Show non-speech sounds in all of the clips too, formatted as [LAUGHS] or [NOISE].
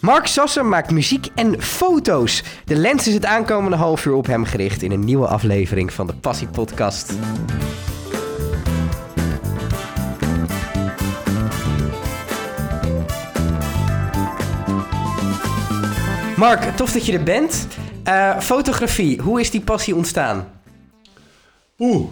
Mark Sassen maakt muziek en foto's. De lens is het aankomende half uur op hem gericht in een nieuwe aflevering van de Passie Podcast. Mark, tof dat je er bent. Uh, fotografie, hoe is die passie ontstaan? Oeh,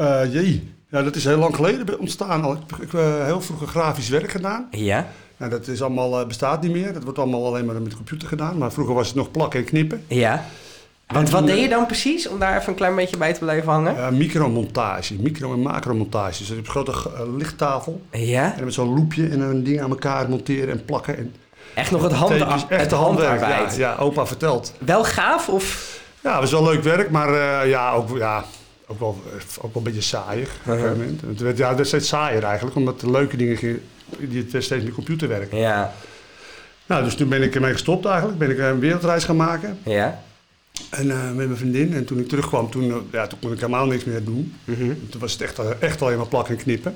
uh, jee. Ja, dat is heel lang geleden ontstaan. Ik heb uh, heel vroeger grafisch werk gedaan. Ja. Nou, dat is allemaal, bestaat niet meer. Dat wordt allemaal alleen maar met de computer gedaan. Maar vroeger was het nog plakken en knippen. Ja. Want wat deed je dan precies, om daar even een klein beetje bij te blijven hangen? Uh, micromontage, micro- en macromontage. Dus je hebt een grote lichttafel. Ja. En met zo'n loepje en een ding aan elkaar monteren en plakken. En Echt nog het, handen, echt het handwerk. Ja, ja, opa vertelt. Wel gaaf of? Ja, was wel leuk werk, maar uh, ja, ook, ja, ook, wel, ook wel een beetje een gegeven moment. Het werd, ja, het werd steeds saaier eigenlijk, omdat de leuke dingen gingen, die het steeds meer computer werken. Ja. Nou, dus toen ben ik ermee gestopt eigenlijk. Ben ik een wereldreis gaan maken. Ja. En uh, met mijn vriendin. En toen ik terugkwam, toen, ja, toen kon ik helemaal niks meer doen. Mm -hmm. Toen was het echt, echt alleen maar plakken en knippen.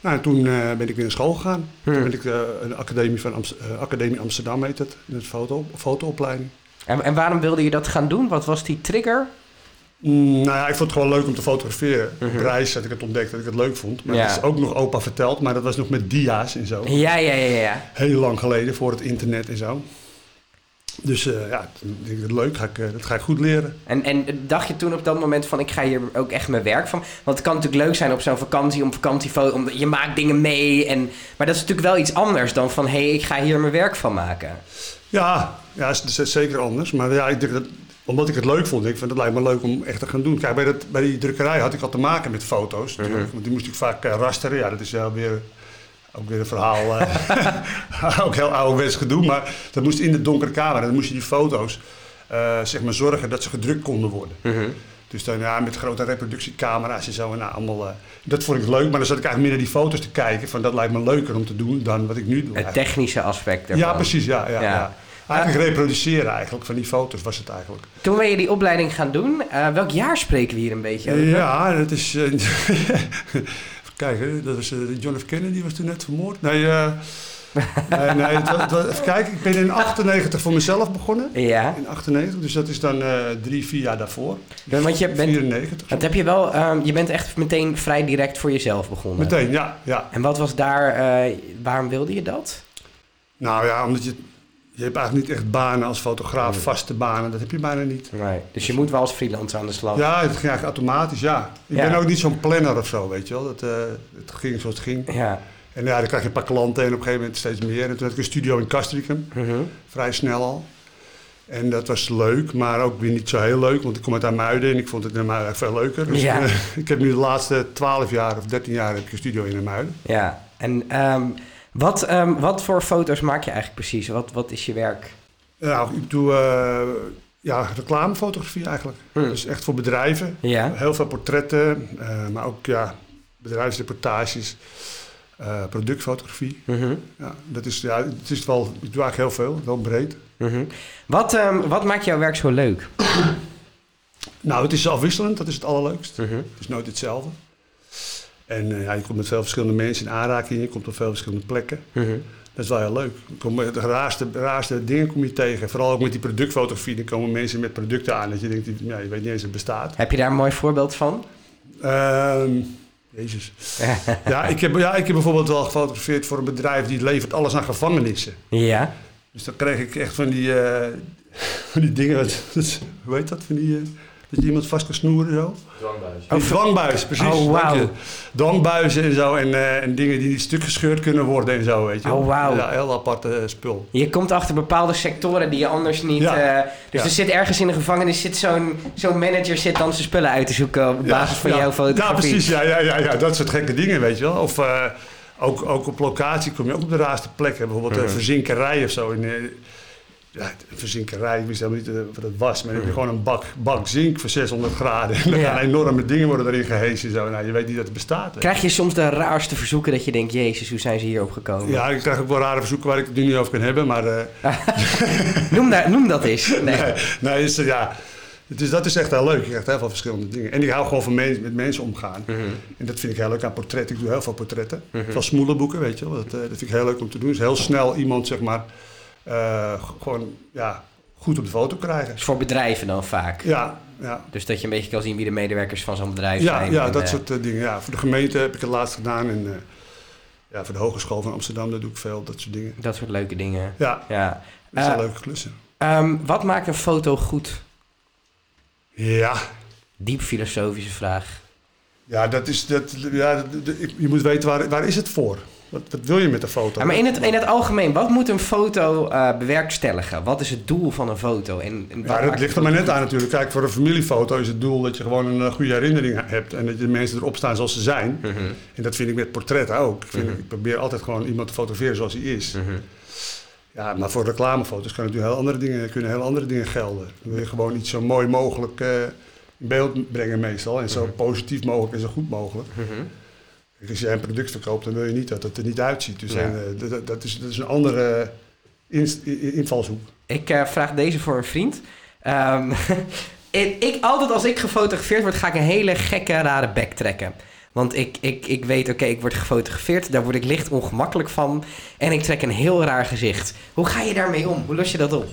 Nou, en toen uh, ben ik weer naar school gegaan. Hmm. Toen ben ik uh, een academie van Amst uh, Academie Amsterdam heet het, in het foto, fotoopleiding. En, en waarom wilde je dat gaan doen? Wat was die trigger? Mm, nou ja, ik vond het gewoon leuk om te fotograferen. Op reis had ik het ontdekt dat ik het leuk vond. Maar Ja. dat is ook nog opa verteld, maar dat was nog met dia's en zo. Ja, ja, ja, ja. Heel lang geleden, voor het internet en zo. Dus eh, ja, ik, leuk, ga ik, eh, dat ga ik goed leren. En, en dacht je toen op dat moment van ik ga hier ook echt mijn werk van? Want het kan natuurlijk leuk zijn op zo'n vakantie, om vakantiefoto, om, je maakt dingen mee. En, maar dat is natuurlijk wel iets anders dan van hé, hey, ik ga hier mijn werk van maken. Ja, ja dat is, dat is zeker anders. Maar ja, ik denk dat, omdat ik het leuk vond, ik vind het lijkt me leuk om echt te gaan doen. Kijk, bij, dat, bij die drukkerij had ik al te maken met foto's. natuurlijk, Want die moest ik vaak uh, rasteren. Ja, dat is wel weer ook weer een verhaal, uh, [LAUGHS] [LAUGHS] ook heel ouderwets gedoe, maar dat moest in de donkere kamer. Dan moest je die foto's uh, zeg maar zorgen dat ze gedrukt konden worden. Mm -hmm. Dus dan ja, met grote reproductiecamera's en zo. En nou, allemaal, uh, dat vond ik leuk, maar dan zat ik eigenlijk meer naar die foto's te kijken. Van dat lijkt me leuker om te doen dan wat ik nu doe. Het eigenlijk. technische aspect ervan. Ja, precies. Ja, ja, Ja. ja. Eigenlijk reproduceren eigenlijk van die foto's was het eigenlijk. Toen ben je die opleiding gaan doen. Uh, welk jaar spreken we hier een beetje over? Ja, dat is... [LAUGHS] Uh, Kijk, dat was, uh, John F. Kennedy was toen net vermoord. Nee, nee, nee even kijken. Ik ben in 98 voor mezelf begonnen. Ja. In 98, dus dat is dan drie, vier jaar daarvoor. Want je bent, 94. Dat heb je wel, um, je bent echt meteen vrij direct voor jezelf begonnen. Meteen, ja. ja. En wat was daar, waarom wilde je dat? Nou ja, omdat je, je hebt eigenlijk niet echt banen als fotograaf, vaste banen. Dat heb je bijna niet. Nee. Dus je moet wel als freelancer aan de slag. Ja, het ging eigenlijk automatisch, ja. Ik Ja. ben ook niet zo'n planner of zo, weet je wel. Dat, uh, het ging zoals het ging. Ja. En ja, dan krijg je een paar klanten en op een gegeven moment steeds meer. En toen had ik een studio in Castricum, -hmm. vrij snel al. En dat was leuk, maar ook weer niet zo heel leuk, want ik kom uit Amuiden en ik vond het in Amuiden veel leuker. Dus Ja. uh, [LAUGHS] ik heb nu de laatste 12 jaar of 13 jaar heb ik een studio in Amuiden. ja. En um, wat, um, wat voor foto's maak je eigenlijk precies? Wat, wat is je werk? Nou, ik doe uh, ja, reclamefotografie eigenlijk. Hmm. Dus echt voor bedrijven. Ja. Heel veel portretten, uh, maar ook ja, bedrijfsreportages, uh, productfotografie. Mm -hmm. Ja, dat is, ja, het is wel, ik doe eigenlijk heel veel, wel breed. Mm -hmm. wat, um, wat maakt jouw werk zo leuk? [COUGHS] Nou, het is afwisselend, dat is het allerleukst. Mm -hmm. Het is nooit hetzelfde. En ja, je komt met veel verschillende mensen in aanraking, je komt op veel verschillende plekken. Mm -hmm. Dat is wel heel leuk. Kom, de raarste, raarste dingen kom je tegen. Vooral ook met die productfotografie. Dan komen mensen met producten aan dat je denkt, ja, je weet niet eens dat het bestaat. Heb je daar een mooi voorbeeld van? Uh, jezus. [LAUGHS] ja, ik heb, ja, ik heb bijvoorbeeld wel gefotografeerd voor een bedrijf die levert alles aan gevangenissen. Ja. Dus dan kreeg ik echt van die, uh, van die dingen, [LAUGHS] hoe heet dat, van die... Uh, dat je iemand vast kan snoeren zo. Dwangbuis. Oh, dwangbuis, precies. Oh, wow. Dwangbuizen en zo. En, uh, en dingen die niet stuk gescheurd kunnen worden en zo, weet je. Oh, wow. Ja, heel apart uh, spul. Je komt achter bepaalde sectoren die je anders niet... Ja. Uh, dus Ja. er zit ergens in de gevangenis zit zo'n zo'n manager zit dan zijn spullen uit te zoeken op basis van ja. jouw fotografie. Ja, precies. Ja, ja, ja, ja, dat soort gekke dingen, weet je wel. Of uh, ook, ook op locatie kom je ook op de raarste plekken. Bijvoorbeeld een Mhm. verzinkerij of zo. In, uh, ja, een verzinkerij, ik wist helemaal niet uh, wat het was. Maar dan heb je gewoon een bak, bak zink voor 600 graden. [LAUGHS] En dan Ja. gaan enorme dingen worden erin gehesen. Zo. Nou, je weet niet dat het bestaat. hè. Krijg je soms de raarste verzoeken dat je denkt... Jezus, hoe zijn ze hierop gekomen? Ja, ik krijg ook wel rare verzoeken waar ik het nu niet over kan hebben. Maar uh, [LAUGHS] noem, daar, noem dat eens. Nee. [LAUGHS] nee, nee is, ja, het is, dat is echt heel leuk. Je krijgt heel veel verschillende dingen. En ik hou gewoon van met mensen omgaan. Mhm. En dat vind ik heel leuk aan portretten. Ik doe heel veel portretten. Mhm. Veel smoelenboeken, weet je wel. Dat, uh, dat vind ik heel leuk om te doen. Dus heel snel iemand, zeg maar, eh, gewoon ja, goed op de foto krijgen. Dus voor bedrijven dan vaak. Ja, ja. Dus dat je een beetje kan zien wie de medewerkers van zo'n bedrijf Ja, zijn. ja En, dat eh, soort eh, dingen. Ja, voor de gemeente heb ik het laatst gedaan. En ja, voor de Hogeschool van Amsterdam daar doe ik veel, dat soort dingen. Dat soort leuke dingen. Ja, Ja. dat zijn leuke klussen. Ehm, wat maakt een foto goed? Ja, Diep filosofische vraag. ja, dat is, dat, ja dat- je moet weten waar, waar is het voor? Wat, wat wil je met de foto? Ja, maar in het, in het algemeen, wat moet een foto eh, bewerkstelligen? Wat is het doel van een foto? En, en Ja, dat ligt een er maar net aan natuurlijk. Kijk, voor een familiefoto is het doel dat je gewoon een eh, goede herinnering hebt. En dat je de mensen erop staan zoals ze zijn. Mhm, En dat vind ik met portretten ook. Ik, vind, Mhm. ik probeer altijd gewoon iemand te fotograferen zoals hij is. mhm. Ja, maar voor reclamefoto's kunnen natuurlijk heel andere dingen, kunnen heel andere dingen gelden. Dan wil je gewoon iets zo mooi mogelijk eh, in beeld brengen meestal. En zo positief mogelijk en zo goed mogelijk. Als jij een product verkoopt, dan wil je niet dat het er niet uitziet. Dus Ja. eh, dat- is, dat is een andere invalshoek. Ik eh, vraag deze voor een vriend. Ehm, [LAUGHS] ik, ik, altijd als ik gefotografeerd word, ga ik een hele gekke, rare bek trekken. Want ik, ik, ik weet, oké, ik word gefotografeerd, daar word ik licht ongemakkelijk van. En ik trek een heel raar gezicht. Hoe ga je daarmee om? Hoe los je dat op?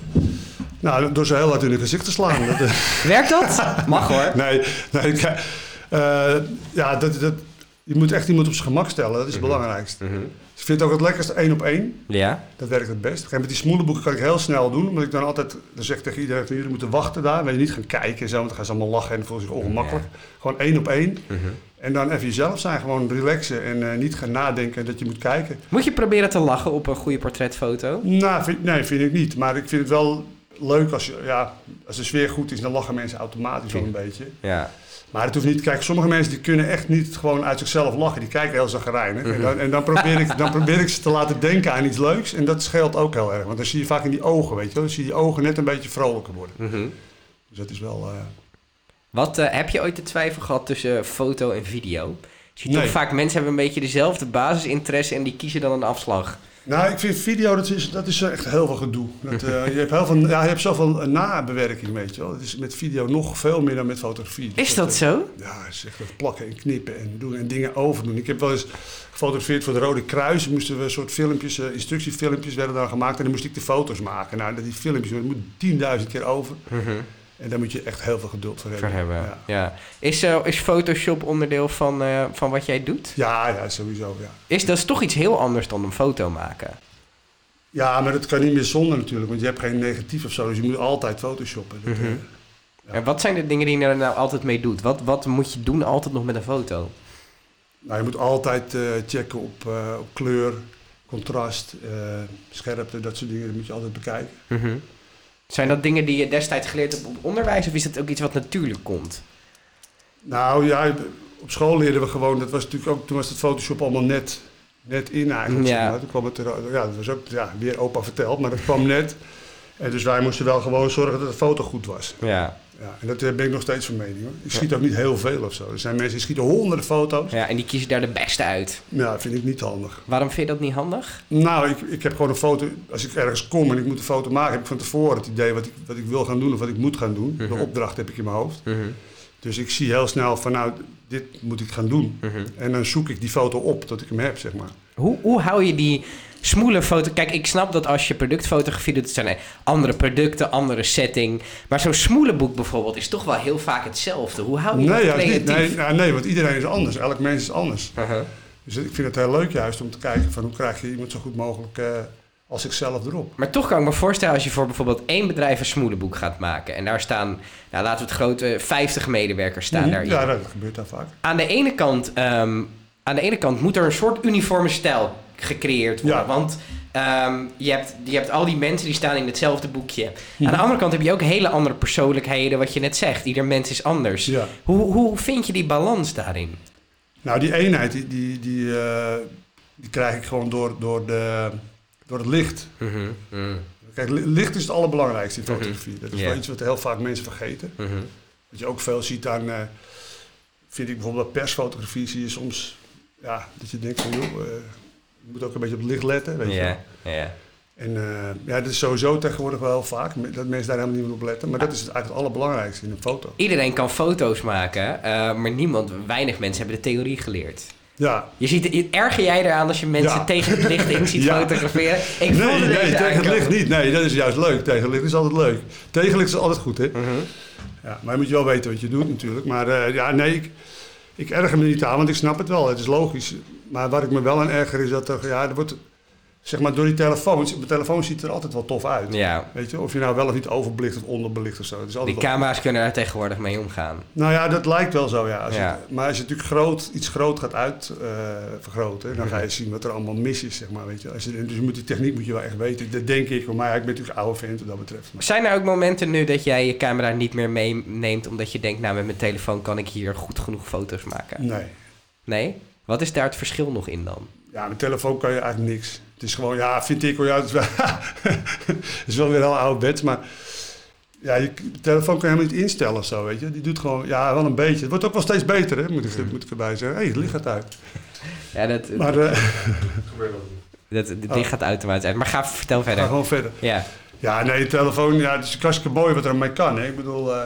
Nou, door ze heel hard in hun gezicht te slaan. [LAUGHS] eh, Werkt dat? [LAUGHS] Mag hoor. Nee, nee eh, ja, dat, dat, je moet echt iemand op zijn gemak stellen. Dat is het Mhm. belangrijkste. Mhm. Dus ik vind het ook het lekkerste één op één. Ja? Dat werkt het best. Met die smoelenboeken kan ik heel snel doen. Omdat ik dan altijd dan zeg ik tegen iedereen, van, jullie moeten wachten daar. Wil je niet gaan kijken en zo, want dan gaan ze allemaal lachen en voelen zich ongemakkelijk. Gewoon één op één. Mhm. En dan even jezelf zijn, gewoon relaxen en eh, niet gaan nadenken dat je moet kijken. Moet je proberen te lachen op een goede portretfoto? Nou, vind, nee, vind ik niet. Maar ik vind het wel leuk als, je, ja, als de sfeer goed is, dan lachen mensen automatisch wel een beetje. Ja. Maar het hoeft niet. Kijk, sommige mensen die kunnen echt niet gewoon uit zichzelf lachen. Die kijken heel zagrijnig. En, dan, en dan, probeer ik, dan probeer ik ze te laten denken aan iets leuks. En dat scheelt ook heel erg. Want dan zie je vaak in die ogen, weet je wel. Dan zie je die ogen net een beetje vrolijker worden. Mhm. Dus dat is wel... eh, Wat, eh, heb je ooit de twijfel gehad tussen foto en video? Je ziet Nee. toch vaak mensen hebben een beetje dezelfde basisinteresse en die kiezen dan een afslag. Nou, ik vind video, dat is, dat is echt heel veel gedoe. Dat, eh, je, hebt heel veel, ja, je hebt zoveel nabewerking, weet je wel. Het is met video nog veel meer dan met fotografie. Dus Is dat eh, zo? Ja, het is echt dat plakken en knippen en doen en dingen overdoen. Ik heb wel eens gefotografeerd voor de Rode Kruis. Moesten we een soort filmpjes, eh, instructiefilmpjes werden dan gemaakt. En dan moest ik de foto's maken. Nou, die filmpjes, dat moet 10.000 keer over. En daar moet je echt heel veel geduld voor hebben. Voor hebben. Ja. Ja. Is, eh, is Photoshop onderdeel van, eh, van wat jij doet? Ja, ja, sowieso, ja. Is, dat is toch iets heel anders dan een foto maken. Ja, maar dat kan niet meer zonder natuurlijk. Want je hebt geen negatief of zo. Dus je moet altijd photoshoppen. Dat, Mhm. eh, Ja. En wat zijn de dingen die je er nou altijd mee doet? Wat, wat moet je doen altijd nog met een foto? Nou, je moet altijd checken op, op kleur, contrast, scherpte, dat soort dingen. Dat moet je altijd bekijken. Mhm. Zijn dat dingen die je destijds geleerd hebt op onderwijs of is dat ook iets wat natuurlijk komt? Nou ja, op school leerden we gewoon, dat was natuurlijk ook, toen was het Photoshop allemaal net, net in eigenlijk. Ja. Toen kwam het er, ja, dat was ook, ja, weer opa verteld, maar dat kwam net. En dus wij moesten wel gewoon zorgen dat de foto goed was. Ja. Ja, en dat eh, ben ik nog steeds van mening hoor. Ik schiet ook niet heel veel of zo. Er zijn mensen die schieten honderden foto's. ja, en die kiezen daar de beste uit. Ja, dat vind ik niet handig. Waarom vind je dat niet handig? Nou, ik, ik heb gewoon een foto. Als ik ergens kom en ik moet een foto maken, heb ik van tevoren het idee wat ik, wat ik wil gaan doen of wat ik moet gaan doen. Mhm. De opdracht heb ik in mijn hoofd. Dus ik zie heel snel van nou, dit moet ik gaan doen. En dan zoek ik die foto op tot ik hem heb, zeg maar. Hoe, hoe hou je die smoele foto... Kijk, ik snap dat als je productfotografie doet... het zijn andere producten, andere setting. Maar zo'n smoele boek bijvoorbeeld is toch wel heel vaak hetzelfde. Hoe hou je Nee, dat niet. creatief? nee, ja, nee, want iedereen is anders. Elk mens is anders. Uh-huh. Dus ik vind het heel leuk juist om te kijken van hoe krijg je iemand zo goed mogelijk eh, als ikzelf erop. Maar toch kan ik me voorstellen als je voor bijvoorbeeld één bedrijf een smoele boek gaat maken. En daar staan, nou, laten we het grote, 50 medewerkers staan Mhm. daarin. Ja, dat gebeurt daar vaak. Aan, de ene kant, ehm, aan de ene kant moet er een soort uniforme stijl gecreëerd worden. Ja. Want ehm, je, hebt, je hebt al die mensen die staan in hetzelfde boekje. Mhm. Aan de andere kant heb je ook hele andere persoonlijkheden, wat je net zegt. Ieder mens is anders. Ja. Hoe, hoe vind je die balans daarin? Nou, die eenheid, die, die, die, eh, die krijg ik gewoon door, door, de, door het licht. Kijk, li- licht is het allerbelangrijkste in Mhm. fotografie. Dat is wel iets wat heel vaak mensen vergeten. Wat je ook veel ziet aan, eh, vind ik bijvoorbeeld bij persfotografie, zie je soms, ja, dat je denkt van, joh, eh, je moet ook een beetje op het licht letten, weet je wel. Ja, ja. En eh, ja, dat is sowieso tegenwoordig wel heel vaak, dat mensen daar helemaal niet meer op letten. Maar dat is eigenlijk het allerbelangrijkste in een foto. Iedereen kan foto's maken, eh, maar niemand, weinig mensen hebben de theorie geleerd. Ja. Je ziet, je- erger jij eraan als je mensen Ja. tegen het licht in ziet [LAUGHS] Ja. fotograferen? Ik Nee, nee, tegen het licht niet. Nee, dat is juist leuk. Tegen het licht is altijd leuk. Tegenlicht is altijd goed, hè? Mhm. Ja, maar je moet je wel weten wat je doet natuurlijk. Maar eh, ja, nee, ik, ik erger me niet aan, want ik snap het wel. Het is logisch. Maar waar ik me wel aan erger is dat er, ja, er wordt, zeg maar door die telefoons, mijn telefoon ziet er altijd wel tof uit. Ja, Weet je, of je nou wel of niet overbelicht of onderbelicht of zo. Het is die wel- camera's kunnen daar tegenwoordig mee omgaan. Nou ja, dat lijkt wel zo, ja. Als je- Ja. maar als je natuurlijk groot, iets groot gaat uitvergroten, dan Mhm. ga je zien wat er allemaal mis is, zeg maar. Weet je. Als je, dus je moet die techniek moet je wel echt weten. Dat denk ik, maar ja, ik ben natuurlijk oude vent wat dat betreft. Maar- Zijn er ook momenten nu dat jij je camera niet meer meeneemt omdat je denkt, nou met mijn telefoon kan ik hier goed genoeg foto's maken? Nee. Nee? Wat is daar het verschil nog in dan? Ja, met telefoon kan je eigenlijk niks. Het is gewoon, ja, vind ik ja, het is wel, [LAUGHS] het is wel weer heel ouderwets, maar ja, je de telefoon kan je helemaal niet instellen of zo, weet je. Die doet gewoon, ja, wel een beetje. Het wordt ook wel steeds beter, hè, moet ik, moet ik erbij zeggen. Hé, hey, het licht gaat uit. Ja, dat, [LAUGHS] Maar eh, dat, dit Oh. gaat automatisch uit. Maar ga vertel ga verder. gewoon verder. Ja, Ja, nee, de telefoon, ja, het is hartstikke mooi wat er mee kan. Hè. Ik bedoel, eh,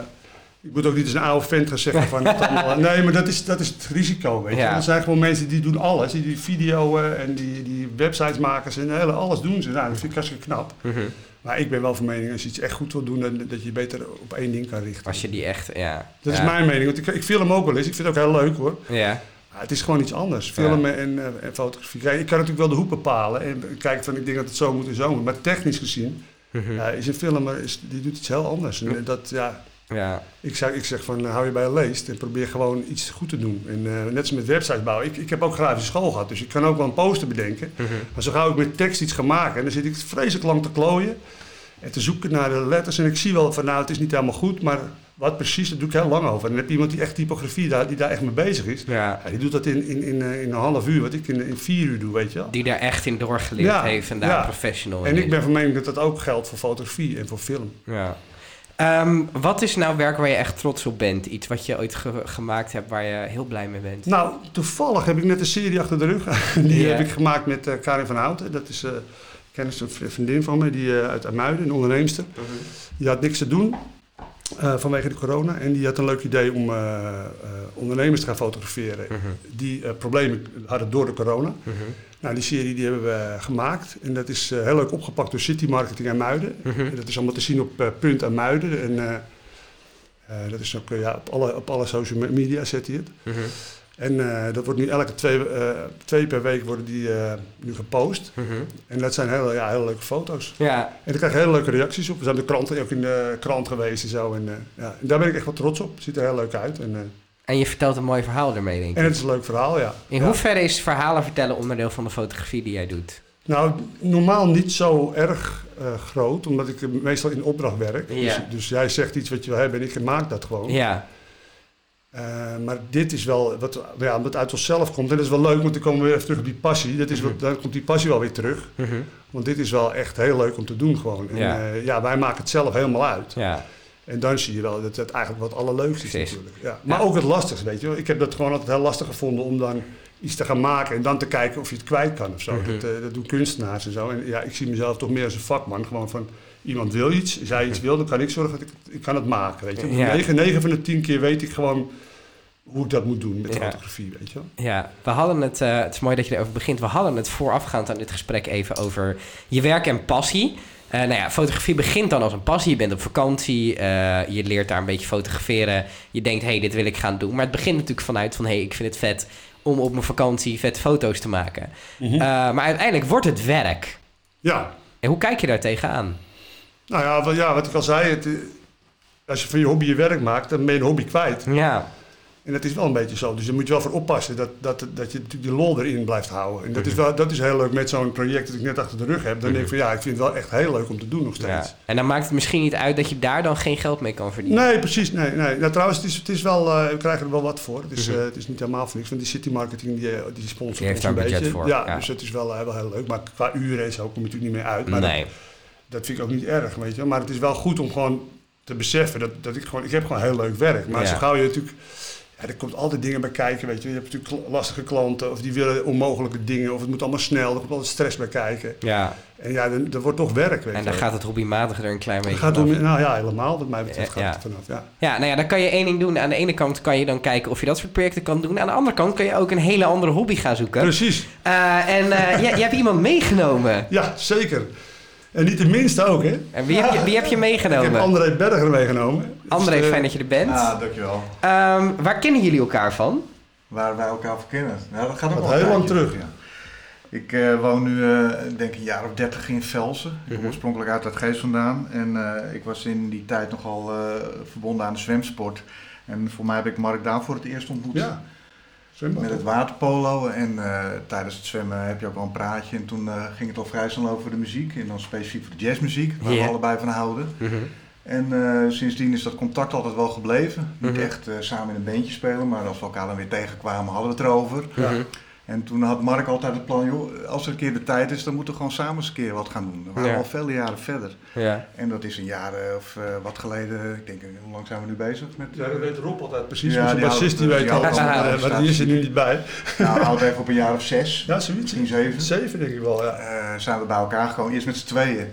ik moet ook niet als een oude vent gaan zeggen van... allemaal, nee, maar dat is, dat is het risico, weet je. Ja. Er zijn gewoon mensen die doen alles. Die, die video eh, en die, die websites maken ze en hele, alles doen ze. Nou, dat vind ik hartstikke knap. Mhm. Maar ik ben wel van mening, als je iets echt goed wil doen, dan, dat je je beter op één ding kan richten. als je die echt, ja. Dat ja. is mijn mening, want ik, ik film ook wel eens. Ik vind het ook heel leuk hoor. Ja, Maar het is gewoon iets anders. Filmen en, eh, en fotografie. Kijk, ik kan natuurlijk wel de hoek bepalen en kijken van ik denk dat het zo moet en zo moet. Maar technisch gezien ja, is een filmer, is, die doet iets heel anders. En dat, ja, ja. ik, zeg, ik zeg van, eh, hou je bij je leest en probeer gewoon iets goed te doen. En eh, net als met websites bouwen. Ik, ik heb ook grafische school gehad, dus ik kan ook wel een poster bedenken. Mhm. Maar zo gauw ik met tekst iets ga maken, en dan zit ik vreselijk lang te klooien. En te zoeken naar de letters. En ik zie wel van, nou, het is niet helemaal goed, maar wat precies, daar doe ik heel lang over. En dan heb je iemand die echt typografie, daar, die daar echt mee bezig is. ja. Ja, die doet dat in, in, in, eh, in een half uur, wat ik in, in vier uur doe, weet je wel. Die daar echt in doorgeleerd Ja, heeft en daar ja. professional En in ik is. ben van mening dat dat ook geldt voor fotografie en voor film. Ja. Ehm, wat is nou werk waar je echt trots op bent? Iets wat je ooit ge- gemaakt hebt waar je heel blij mee bent? Nou, toevallig heb ik net een serie achter de rug. [LAUGHS] Die heb ik gemaakt met eh, Karin van Houten. Dat is eh kennis een vri- vriendin van me, die eh, uit Amuiden, een onderneemster. Die had niks te doen eh, vanwege de corona. En die had een leuk idee om eh, eh, ondernemers te gaan fotograferen. Mhm. Die problemen hadden door de corona. Mhm. Nou, die serie die hebben we gemaakt. En dat is heel leuk opgepakt door City Marketing Amuiden. Mhm. En dat is allemaal te zien op Punt Amuiden. En eh, eh, dat is ook ja, op, alle, op alle social media zet hij het. En eh, dat wordt nu elke twee, eh, twee per week worden die eh, nu gepost. Mhm. En dat zijn hele, ja, hele leuke foto's. Ja, En daar krijg je hele leuke reacties op. We zijn de krant, ook in de krant geweest en zo. En, ja, en daar ben ik echt wel trots op. Het ziet er heel leuk uit. En, en je vertelt een mooi verhaal ermee, denk ik. en het is een leuk verhaal, ja. In Ja. hoeverre is verhalen vertellen onderdeel van de fotografie die jij doet? Nou, normaal niet zo erg groot, omdat ik meestal in opdracht werk. Ja. Dus, dus jij zegt iets wat je wil hebben en ik maak dat gewoon. Ja, Eh, maar dit is wel, wat, ja, wat uit onszelf komt. En dat is wel leuk, want dan komen we weer even terug op die passie. Dat is wat, dan komt die passie wel weer terug. Mhm. Want dit is wel echt heel leuk om te doen gewoon. En, Ja. ja. ja, wij maken het zelf helemaal uit. ja, En dan zie je wel dat het eigenlijk wat allerleukste is Precies. natuurlijk. Ja. Maar ook het lastigste, weet je. Ik heb dat gewoon altijd heel lastig gevonden om dan iets te gaan maken en dan te kijken of je het kwijt kan of zo. Mhm. dat, eh, dat doen kunstenaars en zo. En ja, ik zie mezelf toch meer als een vakman. Gewoon van, iemand wil iets, hij iets wil, dan kan ik zorgen dat ik, ik kan het maken, weet je. Ja. 9, 9 van de 10 keer weet ik gewoon hoe ik dat moet doen met Ja. fotografie, weet je ja. We hadden het, eh, het is mooi dat je erover begint. We hadden het voorafgaand aan dit gesprek even over je werk en passie. Eh, nou ja, fotografie begint dan als een passie. Je bent op vakantie, eh, je leert daar een beetje fotograferen. Je denkt, hé, hey, dit wil ik gaan doen. Maar het begint natuurlijk vanuit van, hé, hey, ik vind het vet om op mijn vakantie vet foto's te maken. Mhm. Maar uiteindelijk wordt het werk. Ja, En hoe kijk je daar tegenaan? Nou ja, wat, ja, wat ik al zei, het, eh, als je van je hobby je werk maakt, dan ben je een hobby kwijt. Ja, En dat is wel een beetje zo. Dus daar moet je wel voor oppassen dat, dat, dat je natuurlijk die lol erin blijft houden. En dat, is wel, dat is heel leuk met zo'n project dat ik net achter de rug heb. Dan denk ik van ja, ik vind het wel echt heel leuk om te doen nog steeds. ja. En dan maakt het misschien niet uit dat je daar dan geen geld mee kan verdienen. Nee, precies. Nee, nee. Nou, trouwens, het is, het is wel, eh, we krijgen er wel wat voor. Het is, Mhm. eh, het is niet helemaal voor niks. Want die city marketing die, die sponsort Die heeft ons daar een budget beetje. voor, Ja, ja. dus het is wel, wel heel leuk. Maar qua uren en zo kom je natuurlijk niet meer uit. Maar nee. dat, dat vind ik ook niet erg, weet je. Maar het is wel goed om gewoon te beseffen dat, dat ik gewoon... Ik heb gewoon heel leuk werk. Maar Ja. zo gauw je natuurlijk Ja, er komt altijd dingen bij kijken, weet je. Je hebt natuurlijk lastige klanten of die willen onmogelijke dingen of het moet allemaal snel. Er komt altijd stress bij kijken. Ja, En ja, dan- er wordt toch werk, weet en je. dan gaat het hobbymatige er een klein beetje gaat het nou ja, helemaal wat mij betreft Ja, gaat het vanaf, ja. Ja, nou ja, dan kan je één ding doen. Aan de ene kant kan je dan kijken of je dat soort projecten kan doen. Aan de andere kant kan je ook een hele andere hobby gaan zoeken. Precies, Eh, en eh, [LAUGHS] je, je hebt iemand meegenomen. ja, zeker. En niet de minste ook, hè. En wie heb je, wie heb je Ik meegenomen? heb André Berger meegenomen. André, Dus, eh, fijn dat je er bent. Ah, dankjewel. Ehm, waar kennen jullie elkaar van? Waar wij elkaar voor kennen. Nou, dat gaat ook wel heel lang terug. ja. Ik eh, woon nu, eh, denk een jaar of dertig in Velsen. Ik kom Mhm. oorspronkelijk uit het Geest vandaan. En eh, ik was in die tijd nogal eh, verbonden aan de zwemsport. En voor mij heb ik Mark daar voor het eerst ontmoet. Ja, zwembad. Met het waterpolo. En eh, tijdens het zwemmen heb je ook wel een praatje. En toen eh, ging het al vrij snel over de muziek. En dan specifiek voor de jazzmuziek, waar we allebei van houden. En eh, sindsdien is dat contact altijd wel gebleven. Niet Mhm. echt eh, samen in een beentje spelen, maar als we elkaar dan weer tegenkwamen, hadden we het erover. Ja. En toen had Mark altijd het plan, joh, als er een keer de tijd is, dan moeten we gewoon samen eens een keer wat gaan doen. Dan waren Ja. we al vele jaren verder. Ja. En dat is een jaar eh, of eh, wat geleden, ik denk, eh, hoe lang zijn we nu bezig met... Ja, dat weet Rob altijd precies. Ja, onze die bassist die houdt- weet houdt maar, die is er nu niet bij. Nou, houd even op een jaar of zes, Ja, zoiets. misschien zeven. Zeven denk ik wel, ja. Eh, zijn we bij elkaar gekomen, eerst met z'n tweeën.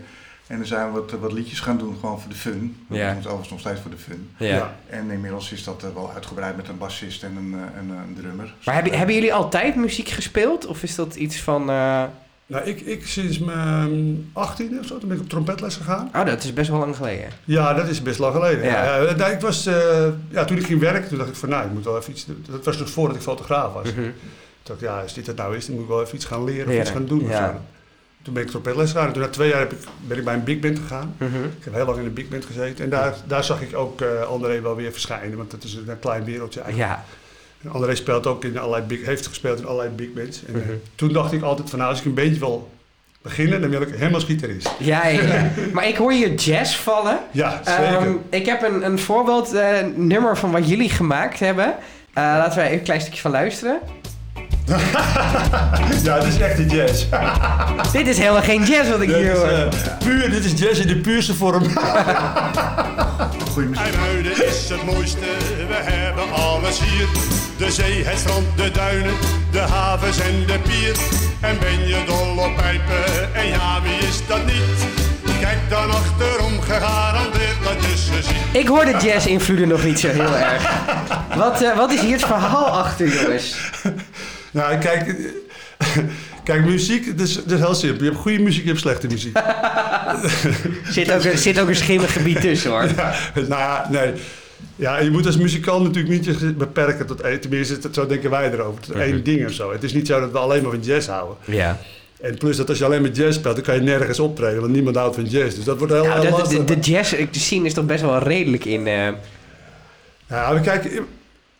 En dan zijn we wat, wat liedjes gaan doen, gewoon voor de fun. We Ja. doen het overigens nog steeds voor de fun. Ja. En inmiddels is dat eh, wel uitgebreid met een bassist en een, eh, en, eh, een drummer. Maar hebben, hebben jullie altijd muziek gespeeld? Of is dat iets van... eh, Nou, ik, ik sinds mijn 18 of zo, toen ben ik op trompetles gegaan. Oh, dat is best wel lang geleden. Ja, dat is best lang geleden. Ja. Ja. Ja, nou, ik was, eh, ja, toen ik ging werken, toen dacht ik van, nou, ik moet wel even iets doen. Dat was nog voordat ik fotograaf was. Mhm. Toen dacht ik, ja, als dit het nou is, dan moet ik wel even iets gaan leren of iets gaan doen. of ja. zo. Toen ben ik trompetles gegaan. En toen na twee jaar heb ik, ben ik bij een big band gegaan. Mhm. Ik heb heel lang in een big band gezeten. En daar, daar zag ik ook eh, André wel weer verschijnen. Want dat is een klein wereldje eigenlijk. Ja. En André speelt ook in allerlei big, heeft gespeeld in allerlei big bands. En, eh, Mhm. toen dacht ik altijd van, nou, als ik een beetje wil beginnen, dan wil ik helemaal als gitarist. Ja, ja, ja. [LAUGHS] maar ik hoor hier jazz vallen. Ja, zeker. Ehm, ik heb een, een voorbeeld eh, nummer van wat jullie gemaakt hebben. Laten we even een klein stukje van luisteren. [LAUGHS] ja, het is echt de jazz. [LAUGHS] Dit is helemaal geen jazz wat ik Dit hier is, hoor. eh, puur, dit is jazz in de puurste vorm. [LAUGHS] Goeie muziek. Is het mooiste, we hebben alles hier. De zee, het strand, de duinen, de havens en de pier. En ben je dol op pijpen, en ja, wie is dat niet? Kijk dan achterom, gegarandeerd dat je ze ziet. Ik hoor de jazz-invloeden nog niet zo heel erg. Wat, eh, wat is hier het verhaal achter, jongens? Nou, kijk, eh, [LAUGHS] kijk muziek, het is, het is heel simpel. Je hebt goede muziek, je hebt slechte muziek. [LAUGHS] Zit ook, een- zit ook een schimmig gebied tussen, hoor. [LAUGHS] Ja, nou ja, nee. Ja, je moet als muzikant natuurlijk niet je beperken tot één. Tenminste, dat- zo denken wij erover. Tot één ding of zo. Het is niet zo dat we alleen maar van jazz houden. Ja. En plus dat als je alleen maar jazz speelt, dan kan je nergens optreden. Want niemand houdt van jazz. Dus dat wordt heel, Nou, heel dat, lastig. de, de jazz de scene is toch best wel redelijk in... eh, we kijken,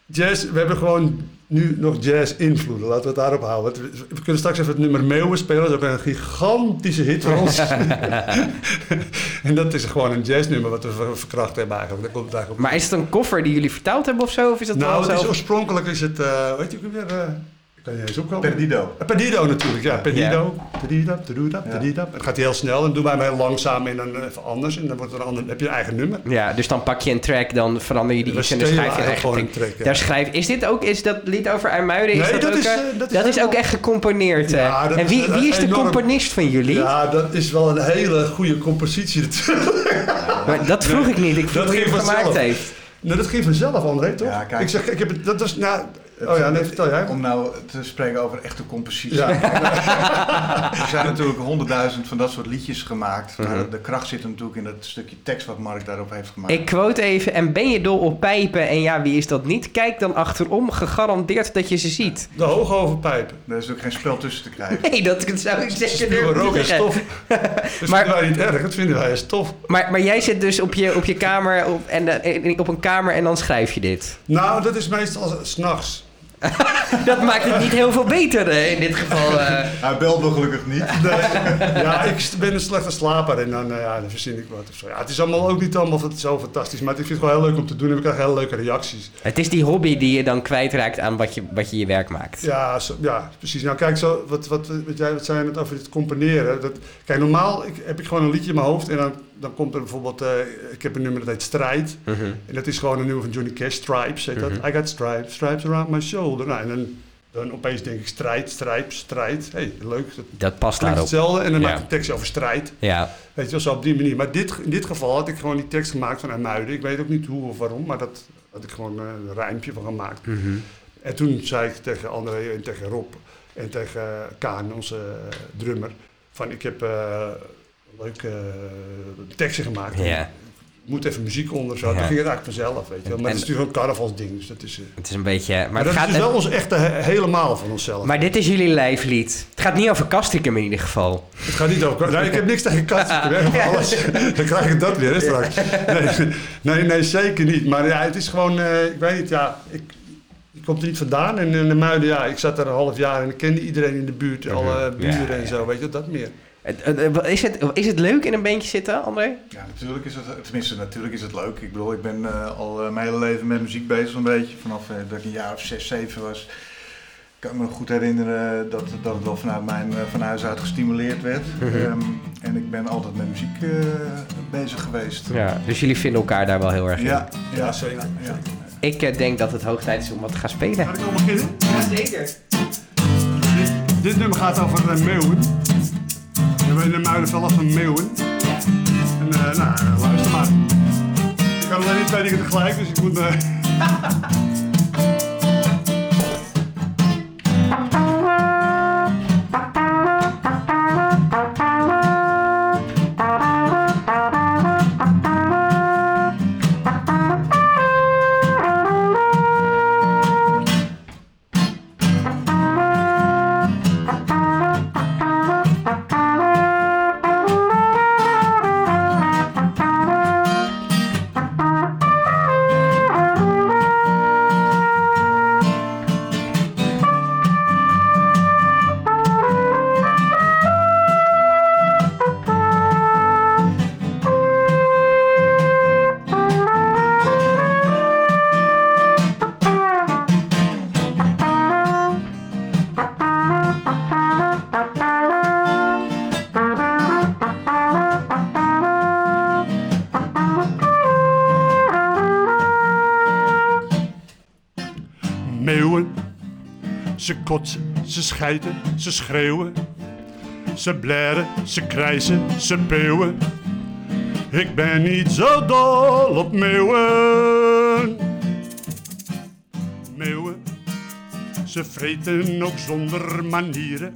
jazz, we hebben gewoon nu nog jazz-invloeden. Laten we het daarop houden. We kunnen straks even het nummer Meeuwen spelen. Dat is ook een gigantische hit voor ons. [LAUGHS] en dat is gewoon een jazznummer wat we ver- verkracht hebben eigenlijk. Daar komt eigenlijk op. maar is het een koffer die jullie vertaald hebben of zo? Of is dat nou, het is oorspronkelijk is het, eh weet je ook weer, eh, kan je eens opkomen. Perdido. Eh, Perdido natuurlijk, ja. Perdido. Perdido, perdido, perdido. Dan gaat hij heel snel en doen wij hem heel langzaam en dan even anders. En dan wordt er een ander, heb je een eigen nummer. Ja, dus dan pak je een track, dan verander je die iets en dan schrijf je een eigen track, ja. Daar schrijf, is dit ook, is dat lied over IJmuiden, is Nee, dat, dat ook, is, eh, eh, dat dat is is ook echt gecomponeerd. eh. Ja, dat en wie, is, wie is de enorm- componist van jullie? Ja, dat is wel een hele goede compositie natuurlijk. Maar dat vroeg ik niet, ik vroeg dat wie hem gemaakt heeft. Nee, dat ging vanzelf, André, toch? Ja, kijk. ik zeg, ik heb het, dat was, nou, oh ja, nee, vertel jij. Om nou te spreken over echte compositie. Ja. [LAUGHS] Er zijn natuurlijk honderdduizend van dat soort liedjes gemaakt. Maar Mhm. de kracht zit natuurlijk in dat stukje tekst wat Mark daarop heeft gemaakt. Ik quote even, en ben je dol op pijpen en ja, wie is dat niet? Kijk dan achterom, gegarandeerd dat je ze ziet. De hoogoverpijpen. Er is ook geen spel tussen te krijgen. Nee, dat zou ik Ze zeker spuwen durven rook en zeggen. stof. [LAUGHS] Dat Maar- vinden wij niet erg, dat vinden wij stof. Maar, maar jij zit dus op je, op je kamer op, en, eh, op een kamer en dan schrijf je dit. Nou, dat is meestal s'nachts. [LAUGHS] Dat maakt het niet heel veel beter eh, in dit geval. eh. Hij belt me gelukkig niet. [LAUGHS] Nee, ja, ik ben een slechte slaper en dan, eh, ja, dan verzin ik wat of zo. Ja, het is allemaal ook niet allemaal zo fantastisch, maar ik vind het gewoon heel leuk om te doen en we krijgen hele leuke reacties. Het is die hobby die je dan kwijtraakt aan wat je, wat je je werk maakt. Ja, zo- ja, precies. Nou, kijk, zo, wat, wat, wat jij wat zei net over het componeren. Dat, kijk, normaal ik, heb ik gewoon een liedje in mijn hoofd en dan dan komt er bijvoorbeeld, eh, ik heb een nummer dat heet Strijd. Mhm. En dat is gewoon een nummer van Johnny Cash, Stripes heet dat. Mhm. I got stripes, stripes around my shoulder. Nou, en dan, dan opeens denk ik strijd, strijd, strijd. Hé, hey, leuk. Dat Dat past daarop. hetzelfde. En dan Ja. maak ik een tekst over strijd. Ja, Weet je wel, zo op die manier. Maar dit, in dit geval had ik gewoon die tekst gemaakt van Muiden. Ik weet ook niet hoe of waarom, maar dat had ik gewoon eh, een rijmpje van gemaakt. Mhm. En toen zei ik tegen André en tegen Rob en tegen Kaan, onze eh, drummer, van ik heb eh leuke teksten gemaakt. ja. Moet even muziek onder zo. Ja. Dan ging het eigenlijk vanzelf, weet je wel. En- Maar het is natuurlijk een carnavalsding, dus dat is... eh, Het is een beetje... Maar, maar het dat gaat, is wel ons echte he- helemaal van onszelf. maar dit is jullie lijflied. Het gaat niet over Kastrikum in ieder geval. Het gaat niet over... Nee, ik heb niks tegen katten. Ja. [LAUGHS] Alles. Dan krijg ik dat weer hè, straks. Nee, nee, nee, zeker niet. Maar ja, het is gewoon... eh, ik weet niet, ja... Ik, ik kom er niet vandaan. En in de Muiden, ja, ik zat er een half jaar en ik kende iedereen in de buurt. Alle Mhm. buren Ja, en zo, weet je, dat meer. Is het, is het leuk in een bandje zitten, André? Ja, natuurlijk is het, tenminste natuurlijk is het leuk. Ik bedoel, ik ben eh, al eh, mijn hele leven met muziek bezig zo'n beetje. Vanaf eh, dat ik een jaar of zes, zeven was. Ik kan me nog goed herinneren dat, dat het wel vanuit mijn van huis uit gestimuleerd werd. Mhm. Ehm, en ik ben altijd met muziek eh, bezig geweest. Ja. Dus jullie vinden elkaar daar wel heel erg in. ja, Ja, zeker. ja. Ik denk dat het hoog tijd is om wat te gaan spelen. Ga ik al beginnen? Jazeker. Dit, dit nummer gaat over meeuwen. We hebben in de Muidenvel af van meeuwen. En eh, nou, eh, luister maar. Ik kan alleen niet twee dingen tegelijk, dus ik moet... [LAUGHS] ze schijten, ze schreeuwen. Ze blaren, ze krijsen, ze peeuwen. Ik ben niet zo dol op meeuwen. Meeuwen, ze vreten ook zonder manieren.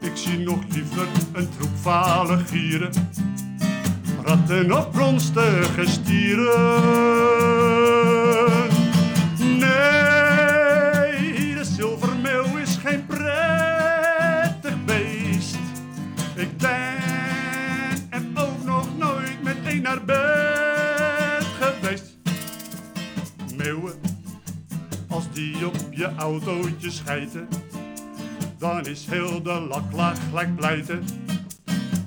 Ik zie nog liever een troep vale gieren. Ratten of bronstige stieren. Die op je autootje schijten, dan is heel de laklaag gelijk pleiten.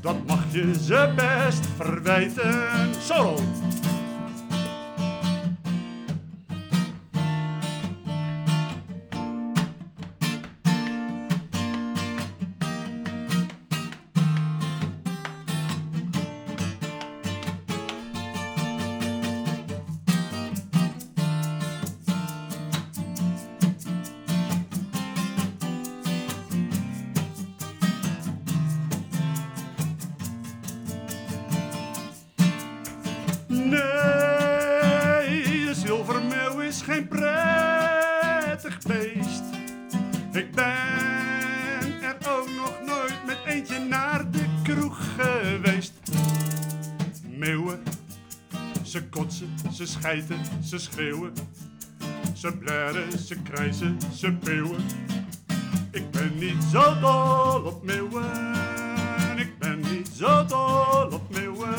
Dat mag je ze best verwijten. Zo! Ze kotsen, ze schijten, ze schreeuwen. Ze blaren, ze krijzen, ze peeuwen. Ik ben niet zo dol op meeuwen. Ik ben niet zo dol op meeuwen.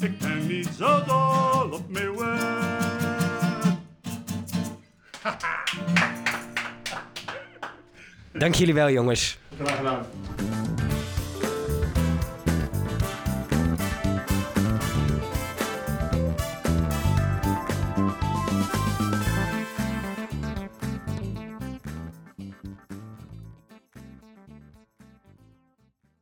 Ik ben niet zo dol op meeuwen. [LAUGHS] Dank jullie wel, jongens. Graag gedaan.